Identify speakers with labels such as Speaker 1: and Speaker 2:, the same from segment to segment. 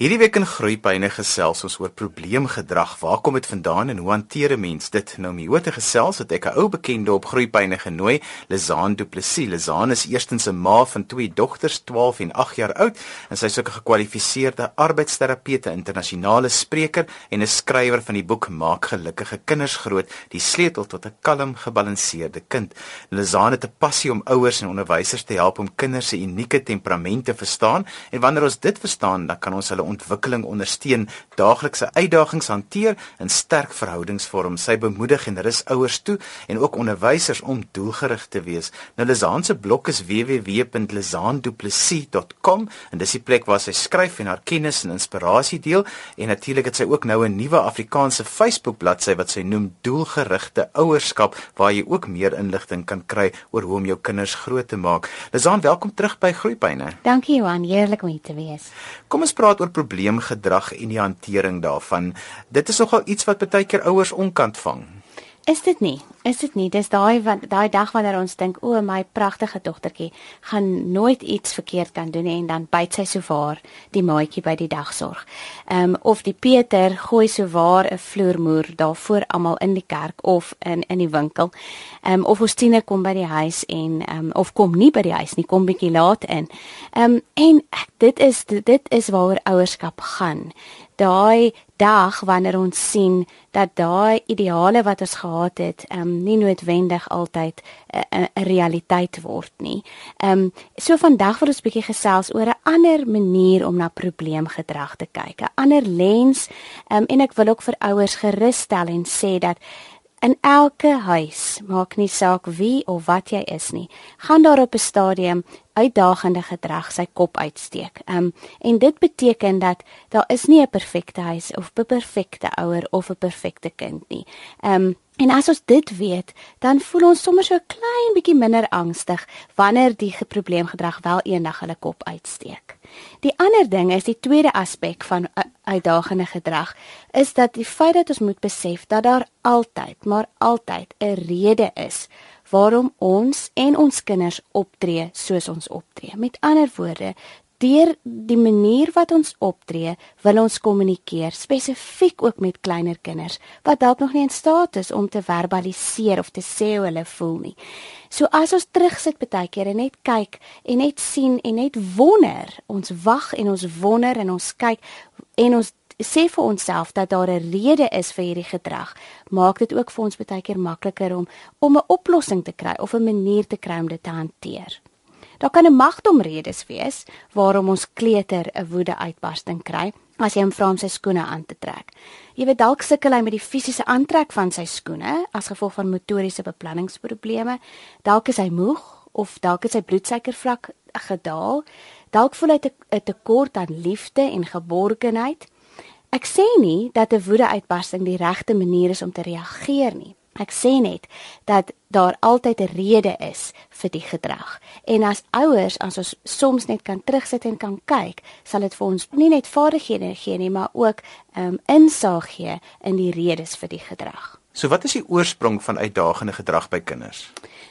Speaker 1: Hierdie week in Groeipyne gesels ons oor probleemgedrag. Waar kom dit vandaan en hoe hanteer 'n mens dit? Nou my hoete gesels het ek 'n ou bekende op Groeipyne genooi, Lizaan Du Plessis. Lizaan is eerstens 'n ma van twee dogters, 12 en 8 jaar oud, en sy is ook 'n gekwalifiseerde arbeidsterapeute, internasionale spreker en 'n skrywer van die boek Maak gelukkige kinders groot: Die sleutel tot 'n kalm, gebalanseerde kind. Lizaan het 'n passie om ouers en onderwysers te help om kinders se unieke temperamente te verstaan, en wanneer ons dit verstaan, dan kan ons hulle ontwikkeling ondersteun, daaglikse uitdagings hanteer en sterk verhoudings vorm. Sy bemoedig en rus ouers toe en ook onderwysers om doelgerig te wees. Nou Lizaan se blok is www.lizaanduplessis.com en dis die plek waar sy skryf en haar kennis en inspirasie deel en natuurlik het sy ook nou 'n nuwe Afrikaanse Facebook bladsy wat sy noem Doelgerigte Ouerskap waar jy ook meer inligting kan kry oor hoe om jou kinders groot te maak. Lizaan, welkom terug by Groepyne.
Speaker 2: Dankie Johan, heerlik om hier te wees.
Speaker 1: Kom ons praat oor probleemgedrag en die hantering daarvan. Dit is nogal iets wat baie keer ouers onkant vang.
Speaker 2: Is dit nie? Is dit nie? Dis daai wat daai dag wanneer ons dink, o, my pragtige dogtertjie gaan nooit iets verkeerd kan doen en dan byt sy sowaar die maatjie by die dagsorg. Ehm um, of die Peter gooi sowaar 'n vloermoer daar voor almal in die kerk of in in die winkel. Ehm um, of ons tiener kom by die huis en ehm um, of kom nie by die huis nie, kom bietjie laat in. Ehm um, en dit is dit is waaroor ouerskap gaan daai dag wanneer ons sien dat daai ideale wat ons gehad het, ehm um, nie noodwendig altyd 'n uh, 'n realiteit word nie. Ehm um, so vandag wil ons bietjie gesels oor 'n ander manier om na probleemgedrag te kyk, 'n ander lens. Ehm um, en ek wil ook vir ouers gerus stel en sê dat In elke huis, maak nie saak wie of wat jy is nie, gaan daar op 'n stadium uitdagende gedrag sy kop uitsteek. Um en dit beteken dat daar is nie 'n perfekte huis of 'n perfekte ouer of 'n perfekte kind nie. Um En as ons dit weet, dan voel ons sommer so 'n klein bietjie minder angstig wanneer die probleemgedrag wel eendag hulle kop uitsteek. Die ander ding is die tweede aspek van uitdagende gedrag is dat die feit dat ons moet besef dat daar altyd, maar altyd 'n rede is waarom ons en ons kinders optree soos ons optree. Met ander woorde, deur die manier wat ons optree, wil ons kommunikeer spesifiek ook met kleiner kinders wat dalk nog nie in staat is om te verbaliseer of te sê hoe hulle voel nie. So as ons terugsit baie keer en net kyk en net sien en net wonder, ons wag en ons wonder en ons kyk en ons sê vir onsself dat daar 'n rede is vir hierdie gedrag, maak dit ook vir ons baie keer makliker om om 'n oplossing te kry of 'n manier te kry om dit te hanteer. Daar kan 'n magtomredes wees waarom ons kleuter 'n woede uitbarsting kry as jy hom vra om sy skoene aan te trek. Jy weet dalk sukkel hy met die fisiese aantrek van sy skoene as gevolg van motoriese beplanningsprobleme. Dalk is hy moeg of dalk is sy bloedsuikervlak gedaal. Dalk voel hy 'n tekort aan liefde en geborgenheid. Ek sê nie dat 'n woedeuitbarsting die regte manier is om te reageer nie. Ek sê net dat daar altyd 'n rede is vir die gedrag. En as ouers, as ons soms net kan terugsit en kan kyk, sal dit vir ons nie net vaardighede gee nie, maar ook ehm um, insig gee in die redes vir die gedrag.
Speaker 1: So wat is die oorsprong van uitdagende gedrag by kinders?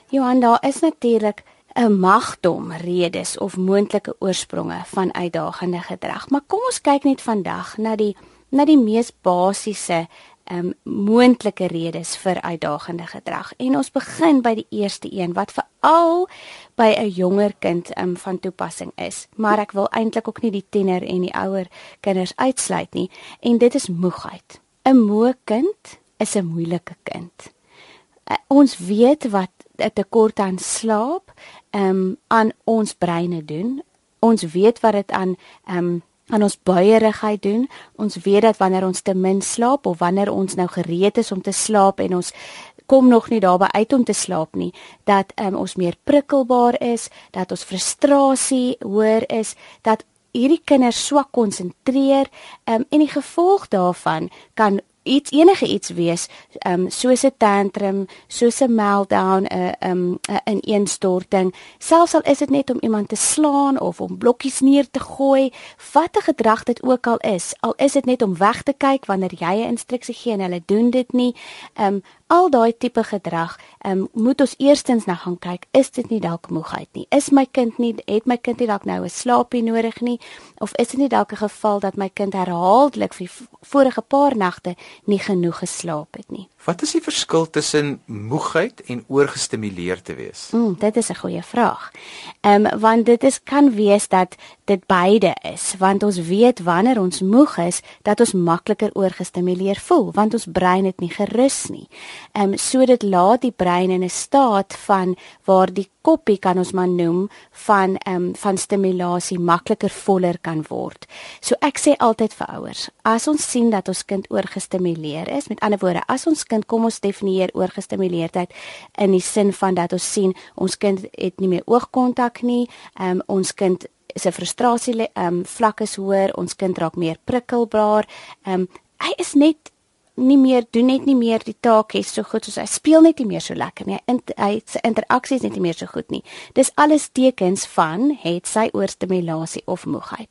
Speaker 2: Johan, daar is natuurlik 'n magdom redes of moontlike oorspronge van uitdagende gedrag. Maar kom ons kyk net vandag na die na die mees basiese um moontlike redes vir uitdagende gedrag. En ons begin by die eerste een wat veral by 'n jonger kind um van toepassing is. Maar ek wil eintlik ook nie die tiener en die ouer kinders uitsluit nie en dit is moegheid. 'n Moe kind is 'n moeilike kind. Uh, ons weet wat 'n tekort aan slaap um aan ons breine doen. Ons weet wat dit aan um aan ons buierigheid doen. Ons weet dat wanneer ons te min slaap of wanneer ons nou gereed is om te slaap en ons kom nog nie daarby uit om te slaap nie, dat um, ons meer prikkelbaar is, dat ons frustrasie hoër is, dat hierdie kinders swak konsentreer um, en die gevolg daarvan kan iets enige iets wees um soos 'n tantrum, soos 'n meltdown, 'n um 'n ineenstorting, selfs al is dit net om iemand te slaan of om blokkies neer te gooi, watter gedrag dit ook al is, al is dit net om weg te kyk wanneer jy 'n instruksie gee en hulle doen dit nie, um al daai tipe gedrag, ehm um, moet ons eerstens na gaan kyk, is dit nie dalk moegheid nie? Is my kind nie het my kind nie dalk nou 'n slaapie nodig nie of is dit nie dalk 'n geval dat my kind herhaaldelik vir vorige paar nagte nie genoeg geslaap het nie?
Speaker 1: Wat is die verskil tussen moegheid en oorgestimuleerd te wees?
Speaker 2: Mm, dit is 'n goeie vraag. Ehm um, want dit is kan wees dat dit beide is, want ons weet wanneer ons moeg is, dat ons makliker oorgestimuleer voel, want ons brein het nie gerus nie. Ehm um, so dit laat die brein in 'n staat van waar die koppie kan ons maar noem van ehm um, van stimulasie makliker voller kan word. So ek sê altyd vir ouers, as ons sien dat ons kind oorgestimuleer is, met ander woorde, as ons kind kom ons definieer oorgestimuleerdheid in die sin van dat ons sien ons kind het nie meer oogkontak nie, ehm um, ons kind se frustrasie ehm um, vlak is hoër, ons kind raak meer prikkelbaar. Ehm um, hy is net nie meer doen net nie meer die taak hê so goed soos hy speel net nie meer so lekker nie. Hy hy se interaksie is net nie meer so goed nie. Dis alles tekens van het sy oorstimulasie of moegheid.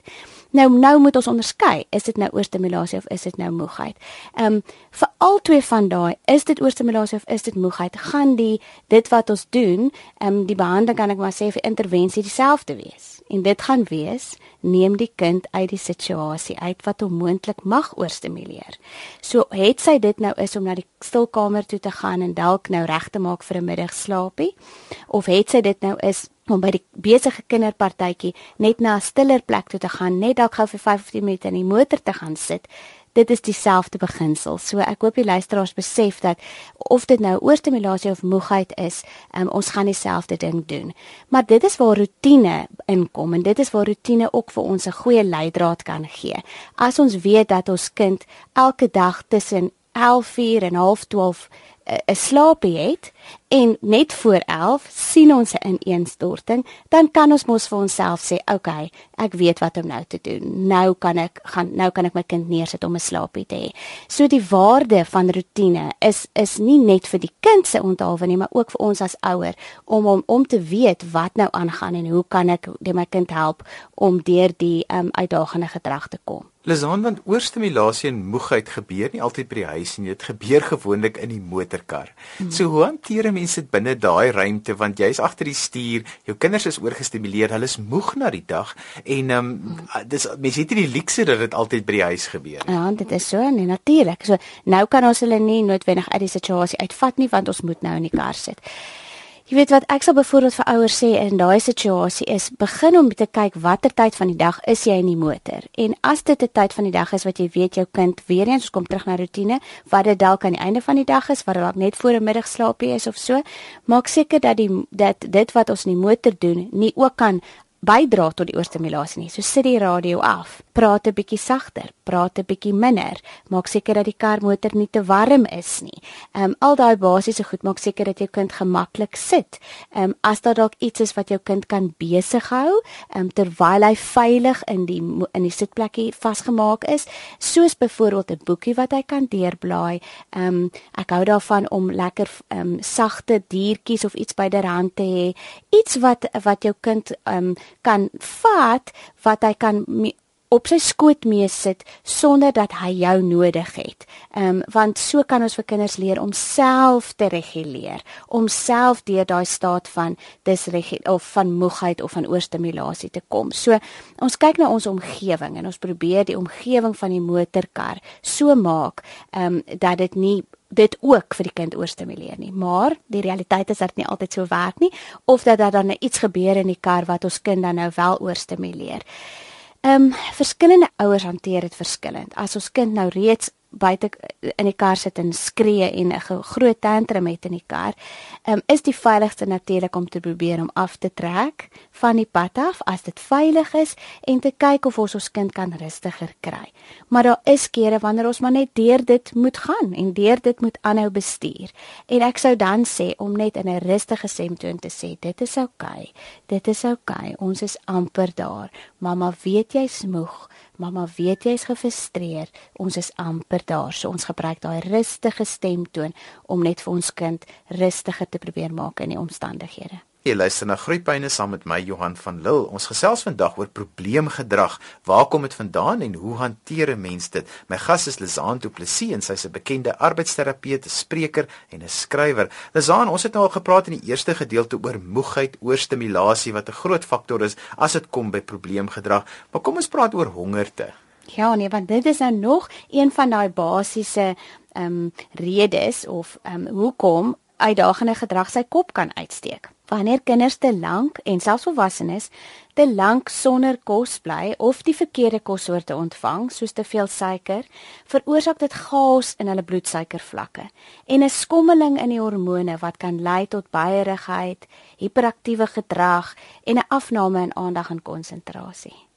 Speaker 2: Nou nou moet ons onderskei, is dit nou oorstimulasie of is dit nou moegheid? Ehm um, vir al twee van daai, is dit oorstimulasie of is dit moegheid? Gaan die dit wat ons doen, ehm um, die behandeling kan ek maar sê vir intervensie dieselfde wees. En dit gaan wees neem die kind uit die situasie uit wat hom moontlik mag oorstimuleer. So het sy dit nou is om na die stilkamer toe te gaan en dalk nou reg te maak vir 'n middagslaapie of het sy dit nou is om by die besige kinderpartytjie net na 'n stiller plek toe te gaan, net dalk gou vir 15 minute in die motor te gaan sit. Dit is dieselfde beginsel. So ek hoop die luisteraars besef dat of dit nou oorstimulasie of moegheid is, um, ons gaan dieselfde ding doen. Maar dit is waar rotine inkom en dit is waar rotine ook vir ons 'n goeie leidraad kan gee. As ons weet dat ons kind elke dag tussen 11:00 en 12:30 'n slaapie het en net voor 11 sien ons 'n ineenstorting, dan kan ons mos vir onsself sê, "Oké, okay, ek weet wat om nou te doen. Nou kan ek gaan nou kan ek my kind neersit om 'n slaapie te hê." So die waarde van rotine is is nie net vir die kind se onthaalwe nie, maar ook vir ons as ouer om om om te weet wat nou aangaan en hoe kan ek my kind help om deur die um, uitdagende gedrag te kom.
Speaker 1: Lizaan want oorstimulasie en moegheid gebeur nie altyd by die huis nie, dit gebeur gewoonlik in die motorkar. Hmm. So hoe hanteer mense dit binne daai ruimte want jy's agter die stuur, jou kinders is oorgestimuleer, hulle is moeg na die dag en ehm um, dis mense het nie die luukse dat dit altyd by die huis gebeur
Speaker 2: nie. Ja, dit is so, nee natuurlik. So nou kan ons hulle nie noodwendig uit die situasie uitvat nie want ons moet nou in die kar sit. Jy weet wat ek sal byvoorbeeld vir ouers sê in daai situasie is begin om te kyk watter tyd van die dag is jy in die motor. En as dit 'n tyd van die dag is wat jy weet jou kind weer eens kom terug na rotine, wat dit dalk aan die einde van die dag is, wat dalk net voor 'n middagslaapie is of so, maak seker dat die dat dit wat ons in die motor doen nie ook kan bydra tot die oorstimulasie nie. So sit die radio af. Praat 'n bietjie sagter, praat 'n bietjie minder. Maak seker dat die karmotor nie te warm is nie. Ehm um, al daai basiese goed maak seker dat jou kind gemaklik sit. Ehm um, as daar dalk iets is wat jou kind kan besig hou, ehm um, terwyl hy veilig in die in die sitplekkie vasgemaak is, soos byvoorbeeld 'n boekie wat hy kan deurblaai. Ehm um, ek hou daarvan om lekker ehm um, sagte diertjies of iets byderhand te hê. Iets wat wat jou kind ehm um, kan vat wat hy kan op sy skoot mee sit sonder dat hy jou nodig het. Ehm um, want so kan ons vir kinders leer om self te reguleer, om self deur daai staat van disregie of van moegheid of van oorstimulasie te kom. So ons kyk na ons omgewing en ons probeer die omgewing van die motorkar so maak ehm um, dat dit nie dit ook vir die kind oorstimuleer nie. Maar die realiteit is dat dit nie altyd so werk nie of dat daar dan iets gebeur in die kar wat ons kind dan nou wel oorstimuleer. Ehm um, verskillende ouers hanteer dit verskillend. As ons kind nou reeds buite in die kar sit en skree en 'n groot tantrum het in die kar, um, is die veiligste natuurlik om te probeer om af te trek van die pad af as dit veilig is en te kyk of ons ons kind kan rustiger kry. Maar daar is kere wanneer ons maar net deur dit moet gaan en deur dit moet aanhou bestuur. En ek sou dan sê om net in 'n rustige stemtoon te sê, dit is oukei. Okay, dit is oukei. Okay, ons is amper daar. Mamma, weet jy's moeg? Mamma weet jy's gefrustreerd. Ons is amper daar. So ons gebruik daai rustige stemtoon om net vir ons kind rustiger te probeer maak in die omstandighede.
Speaker 1: Jy luister na Groepyne saam met my Johan van Lille. Ons gesels vandag oor probleemgedrag. Waar kom dit vandaan en hoe hanteer 'n mens dit? My gas is Lizaan Du Plessis en sy's 'n bekende arbeidsterapeut, spreker en 'n skrywer. Lizaan, ons het nou al gepraat in die eerste gedeelte oor moegheid, oor stimulasie wat 'n groot faktor is as dit kom by probleemgedrag. Maar kom ons praat oor hongerte.
Speaker 2: Ja, nee, want dit is nou nog een van daai basiese ehm um, redes of ehm um, hoekom uitdagende gedrag sy kop kan uitsteek. Wanneer kinders te lank en selfs volwassenes te lank sonder kos bly of die verkeerde kossoorte ontvang, soos te veel suiker, veroorsaak dit chaos in hulle bloedsuikervlakke en 'n skommeling in die hormone wat kan lei tot baierigheid, hiperaktiewe gedrag en 'n afname in aandag en konsentrasie.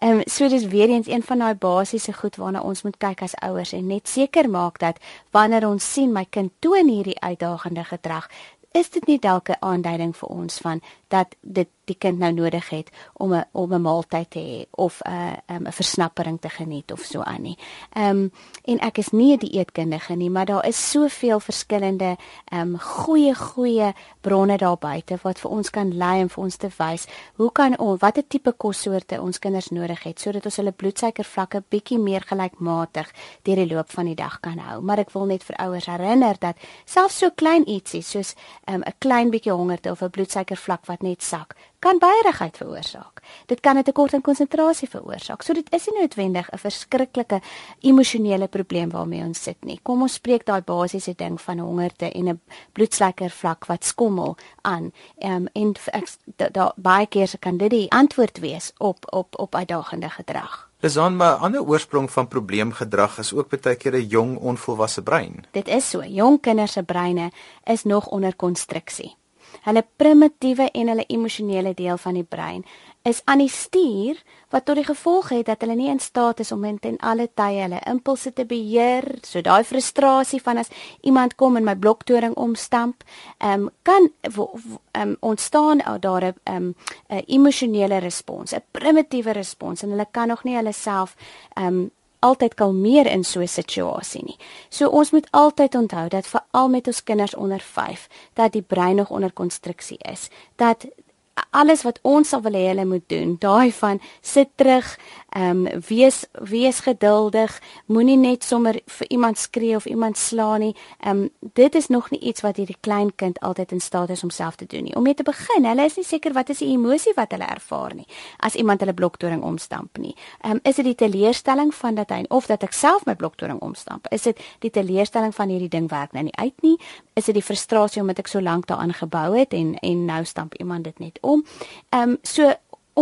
Speaker 2: Ehm um, so dis weer eens een van daai basiese goed waarna ons moet kyk as ouers en net seker maak dat wanneer ons sien my kind toon hierdie uitdagende gedrag, is dit nie dalk 'n aanduiding vir ons van dat dit die kind nou nodig het om 'n om 'n maaltyd te hê of 'n uh, 'n um, versnappering te geniet of so aan nie. Ehm um, en ek is nie 'n dieetkundige nie, maar daar is soveel verskillende ehm um, goeie goeie bronne daar buite wat vir ons kan lei en vir ons te wys hoe kan ons watter tipe kossoorte ons kinders nodig het sodat ons hulle bloedsuikervlakke bietjie meer gelykmatig deur die loop van die dag kan hou. Maar ek wil net vir ouers herinner dat selfs so klein ietsie soos ehm, 'n um, klein bietjie hongerte of 'n bloedsuikervlak wat net sak kan baierigheid veroorsaak. Dit kan 'n tekort aan konsentrasie veroorsaak. So dit is nie noodwendig 'n verskriklike emosionele probleem waarmee ons sit nie. Kom ons spreek daai basiese ding van hongerte en 'n bloedsuiker vlak wat skommel aan. Ehm um, en daar baie keer se kan dit die antwoord wees op op op uitdagende gedrag.
Speaker 1: Dis dan maar 'n ander oorsprong van probleemgedrag is ook baie keer 'n jong onvolwasse brein.
Speaker 2: Dit is so. Jong kinders se breine is nog onder konstruksie. Hulle primitiewe en hulle emosionele deel van die brein is aan die stuur wat tot die gevolg het dat hulle nie in staat is om in alle tye hulle impulse te beheer. So daai frustrasie van as iemand kom en my bloktoring omstamp, ehm um, kan um, ontstaan ou daar 'n um, 'n emosionele respons, 'n primitiewe respons en hulle kan nog nie hulle self ehm um, altyd kalmeer in so 'n situasie nie. So ons moet altyd onthou dat veral met ons kinders onder 5 dat die brein nog onder konstruksie is. Dat alles wat ons sal wil hê hulle moet doen, daai van sit terug, ehm um, wees wees geduldig, moenie net sommer vir iemand skree of iemand slaan nie. Ehm um, dit is nog nie iets wat hierdie klein kind altyd in staat is om self te doen nie. Om mee te begin, hulle is nie seker wat is die emosie wat hulle ervaar nie as iemand hulle bloktoring omstamp nie. Ehm um, is dit die teleurstelling van dat hy of dat ek self my bloktoring omstamp? Is dit die teleurstelling van hierdie ding werk nou nie uit nie? Is dit die frustrasie omdat ek so lank daaraan gebou het en en nou stamp iemand dit net om? Ehm um, so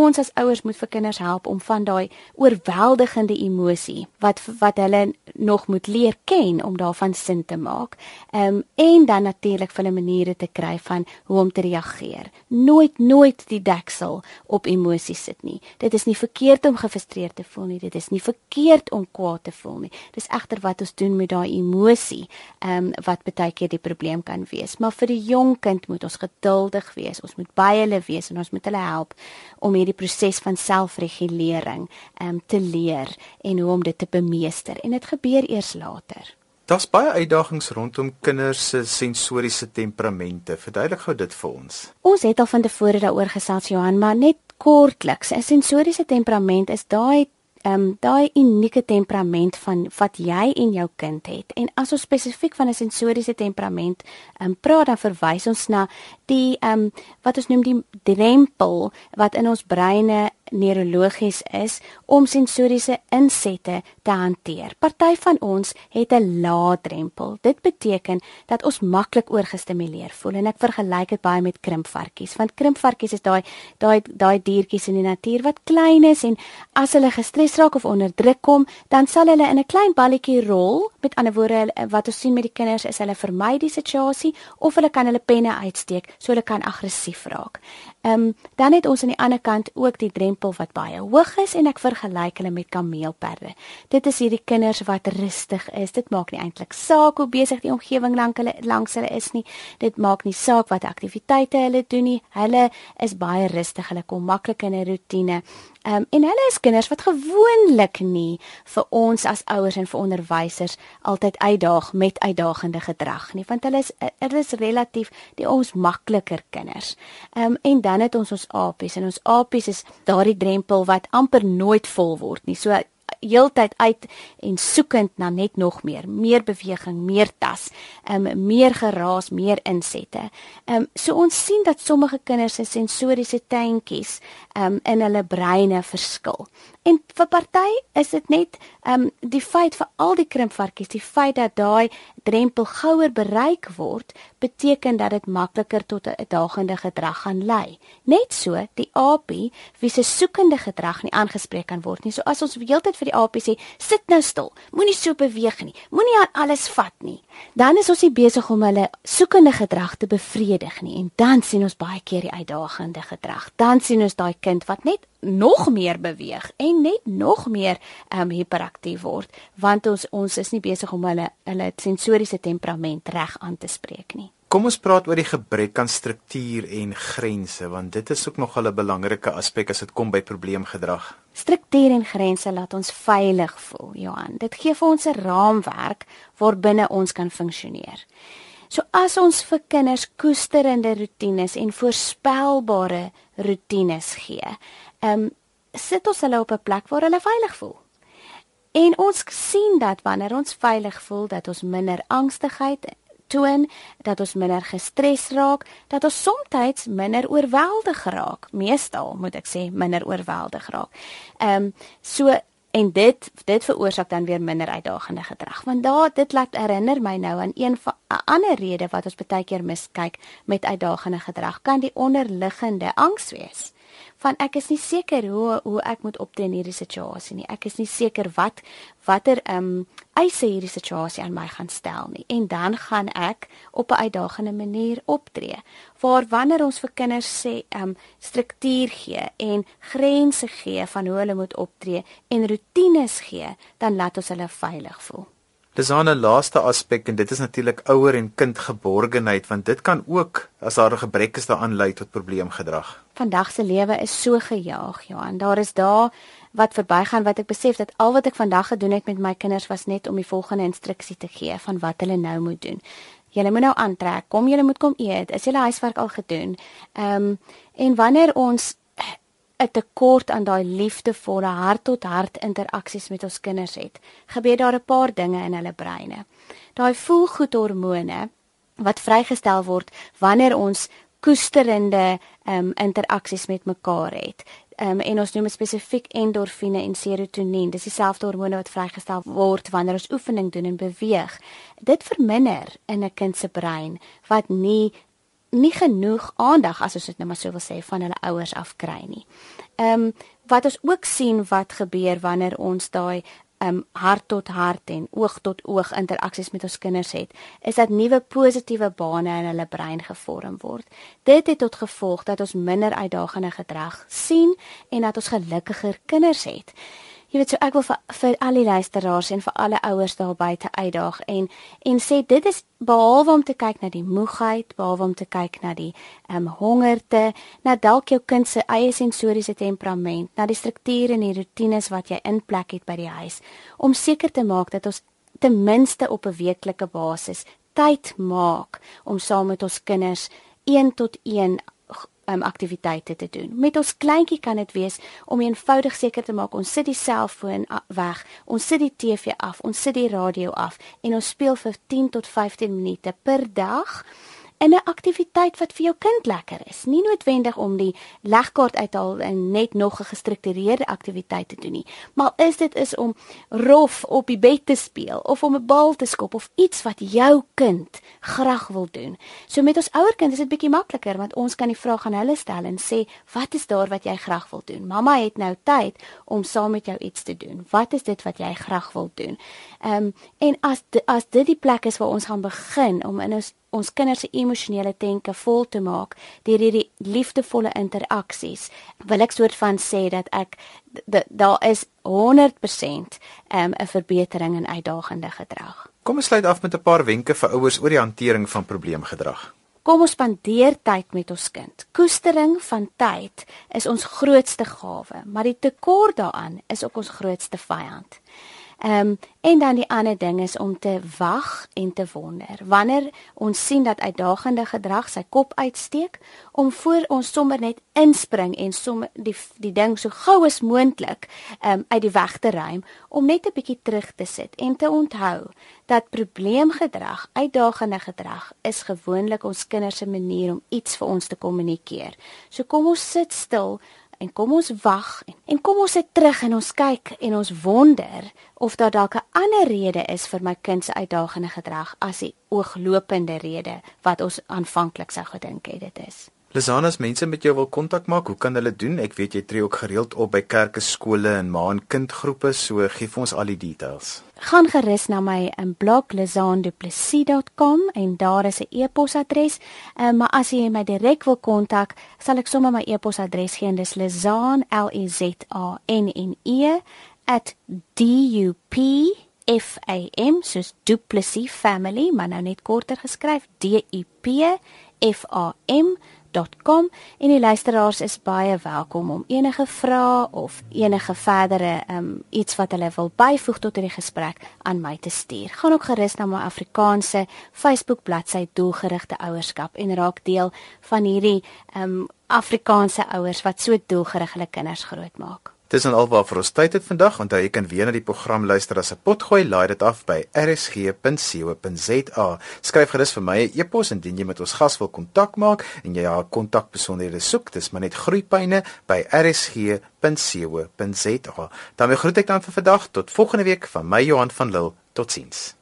Speaker 2: ons as ouers moet vir kinders help om van daai oorweldigende emosie wat wat hulle nog moet leer ken om daarvan sin te maak. Ehm um, en dan natuurlik vir 'n maniere te kry van hoe om te reageer. Nooit nooit die deksel op emosies sit nie. Dit is nie verkeerd om gefrustreerd te voel nie. Dit is nie verkeerd om kwaad te voel nie. Dis egter wat ons doen met daai emosie ehm um, wat baie keer die probleem kan wees. Maar vir die jong kind moet ons geduldig wees. Ons moet by hulle wees en ons moet hulle help om hierdie proses van selfregulering um, te leer en hoe om dit te bemeester en dit gebeur eers later.
Speaker 1: Daar's baie uitdagings rondom kinders se sensoriese temperamente. Verduidelik gou dit vir ons.
Speaker 2: Ons het al van tevore daaroor gesels Johan, maar net kortliks. 'n Sensoriese temperament is daai ehm um, daai unieke temperament van wat jy en jou kind het. En as ons spesifiek van 'n sensoriese temperament ehm um, praat, dan verwys ons na die ehm um, wat ons noem die drempel wat in ons breine neurologies is om sensoriese insette te hanteer. Party van ons het 'n lae drempel. Dit beteken dat ons maklik oorgestimuleer voel en ek vergelyk dit baie met krimpvarkies, want krimpvarkies is daai daai daai diertjies in die natuur wat klein is en as hulle gestres raak of onder druk kom, dan sal hulle in 'n klein balletjie rol. Met ander woorde, wat ons sien met die kinders is hulle vermy die situasie of hulle kan hulle penne uitsteek so hulle kan aggressief raak. Ehm um, dan het ons aan die ander kant ook die drempel wat baie hoog is en ek vergelyk hulle met kameelperde. Dit is hierdie kinders wat rustig is. Dit maak nie eintlik saak hoe besig die omgewing lank hulle langs hulle is nie. Dit maak nie saak wat aktiwiteite hulle doen nie. Hulle is baie rustig. Hulle kom maklik in 'n rotine Ehm um, en hulle is kinders wat gewoonlik nie vir ons as ouers en vir onderwysers altyd uitdaag met uitdagende gedrag nie, want hulle is hulle is relatief die ons makliker kinders. Ehm um, en dan het ons ons apies en ons apies is daardie drempel wat amper nooit vol word nie. So heeltyd uit en soekend na net nog meer, meer beweging, meer tas, um, meer geraas, meer insette. Um, so ons sien dat sommige kinders se sensoriese tuintjies um, in hulle breine verskil. En vir party is dit net ehm um, die feit vir al die krimpvarkies, die feit dat daai drempel gouer bereik word, beteken dat dit makliker tot 'n uitdagende gedrag gaan lei. Net so die apie wie se soekende gedrag nie aangespreek kan word nie. So as ons heeltyd vir die apie sê, sit nou stil, moenie so beweeg nie, moenie aan alles vat nie, dan is ons nie besig om hulle soekende gedrag te bevredig nie. En dan sien ons baie keer die uitdagende gedrag. Dan sien ons daai kind wat net nog meer beweeg en net nog meer um hiperaktief word want ons ons is nie besig om hulle hulle sensoriese temperament reg aan te spreek nie.
Speaker 1: Kom ons praat oor die gebrek aan struktuur en grense want dit is ook nog 'n belangrike aspek as dit kom by probleemgedrag.
Speaker 2: Struktuur en grense laat ons veilig voel, Johan. Dit gee vir ons 'n raamwerk waarbinne ons kan funksioneer. So as ons vir kinders koesterende rotines en voorspelbare rotines gee, ehm um, sit ons hulle op 'n plek waar hulle veilig voel. En ons sien dat wanneer ons veilig voel, dat ons minder angstigheid toon, dat ons minder gestres raak, dat ons soms minder oorweldig raak, meestal moet ek sê minder oorweldig raak. Ehm um, so en dit dit veroorsaak dan weer minder uitdagende gedrag. Want daar dit laat herinner my nou aan een van 'n ander rede wat ons baie keer miskyk met uitdagende gedrag kan die onderliggende angs wees van ek is nie seker hoe hoe ek moet optree in hierdie situasie nie. Ek is nie seker wat watter ehm um, eise hierdie situasie aan my gaan stel nie. En dan gaan ek op 'n uitdagende manier optree. Waar wanneer ons vir kinders sê ehm um, struktuur gee en grense gee van hoe hulle moet optree en rotines gee, dan laat ons hulle veilig voel.
Speaker 1: Dis 'n laaste aspek en dit is natuurlik ouer en kind geborgenheid want dit kan ook as daar 'n gebrek is daaraan lei tot probleemgedrag.
Speaker 2: Vandag se lewe is so gejaag, ja, en daar is dae wat verbygaan wat ek besef dat al wat ek vandag gedoen het met my kinders was net om die volgende instruksie te gee van wat hulle nou moet doen. Julle moet nou aantrek, kom julle moet kom eet, is julle huiswerk al gedoen? Ehm um, en wanneer ons 'n tekort aan daai liefdevolle hart tot hart interaksies met ons kinders het, gebeur daar 'n paar dinge in hulle breine. Daai voelgoedhormone wat vrygestel word wanneer ons koesterende um, interaksies met mekaar het. Um, en ons noem spesifiek endorfine en serotonien. Dis dieselfde hormone wat vrygestel word wanneer ons oefening doen en beweeg. Dit verminder in 'n kind se brein wat nie nie genoeg aandag as ons dit nou maar so wil sê van hulle ouers af kry nie. Ehm um, wat ons ook sien wat gebeur wanneer ons daai um hart tot hart en oog tot oog interaksies met ons kinders het, is dat nuwe positiewe bane in hulle brein gevorm word. Dit het tot gevolg dat ons minder uitdagende gedrag sien en dat ons gelukkiger kinders het. Jy weet so ek wil vir, vir al die luisteraars en vir alle ouers daar buite uitdaag en en sê dit is behalwe om te kyk na die moegheid, behalwe om te kyk na die ehm um, hongerte, na dalk jou kind se eie sensoriese temperament, na die strukture en die rotines wat jy in plek het by die huis om seker te maak dat ons ten minste op 'n weeklike basis tyd maak om saam met ons kinders 1 tot 1 um, aktiwiteite te doen. Met ons kleintjie kan dit wees om eenvoudig seker te maak ons sit die selfoon weg, ons sit die TV af, ons sit die radio af en ons speel vir 10 tot 15 minute per dag in 'n aktiwiteit wat vir jou kind lekker is. Nie noodwendig om die legkaart uithaal en net nog 'n gestruktureerde aktiwiteit te doen nie, maar is dit is om rof op die bed te speel of om 'n bal te skop of iets wat jou kind graag wil doen. So met ons ouer kind is dit bietjie makliker want ons kan die vraag aan hulle stel en sê, "Wat is daar wat jy graag wil doen?" Mamma het nou tyd om saam met jou iets te doen. Wat is dit wat jy graag wil doen? Ehm um, en as as dit die plek is waar ons gaan begin om in ons ons kinders se emosionele denke vol te maak deur hierdie liefdevolle interaksies wil ek soort van sê dat ek daar is 100% ehm, 'n um, verbetering in uitdagende gedrag.
Speaker 1: Kom ons sluit af met 'n paar wenke vir ouers oor die hantering van probleemgedrag.
Speaker 2: Kom ons spandeer tyd met ons kind. Koestering van tyd is ons grootste gawe, maar die tekort daaraan is ook ons grootste vyand. Ehm um, en dan die ander ding is om te wag en te wonder. Wanneer ons sien dat uitdagende gedrag sy kop uitsteek, om voor ons sommer net inspring en sommer die die ding so gou as moontlik ehm um, uit die weg te ruim om net 'n bietjie terug te sit en te onthou dat probleemgedrag, uitdagende gedrag is gewoonlik ons kinders se manier om iets vir ons te kommunikeer. So kom ons sit stil en kom ons wag en, en kom ons sit terug en ons kyk en ons wonder of daar dalk 'n ander rede is vir my kind se uitdagende gedrag as die ooglopende rede wat ons aanvanklik sou gedink het dit is.
Speaker 1: Lisanas, mense met jou wil kontak maak, hoe kan hulle doen? Ek weet jy tree ook gereeld op by kerke, skole en ma en kindgroepe, so gee vir ons al die details.
Speaker 2: Gaan gerus na my in blog lisanduplessis.com en daar is 'n e-posadres. Um, maar as jy my direk wil kontak, sal ek sommer my e-posadres gee en dis lisan l e z a n n e @dupfam soos duplessis family, maar nou net korter geskryf d u p f a m www.rsg.com en die luisteraars is baie welkom om enige vrae of enige verdere um, iets wat hulle wil byvoeg tot hierdie gesprek aan my te stuur. Gaan ook gerus na my Afrikaanse Facebook bladsy Doelgerigte Ouerskap en raak deel van hierdie um, Afrikaanse ouers wat so doelgerig hulle kinders grootmaak.
Speaker 1: Dis en alwaar vir ons tyd het vandag. Onthou jy kan weer na die program luister as 'n potgooi. Laai dit af by rsg.co.za. Skryf gerus vir my 'n e e-pos indien jy met ons gas wil kontak maak en jy haar kontakbesonderhede soek. Dis maar net groeipyne by rsg.co.za. Dan groet ek dan vir vandag tot volgende week van my Johan van Lille. Totsiens.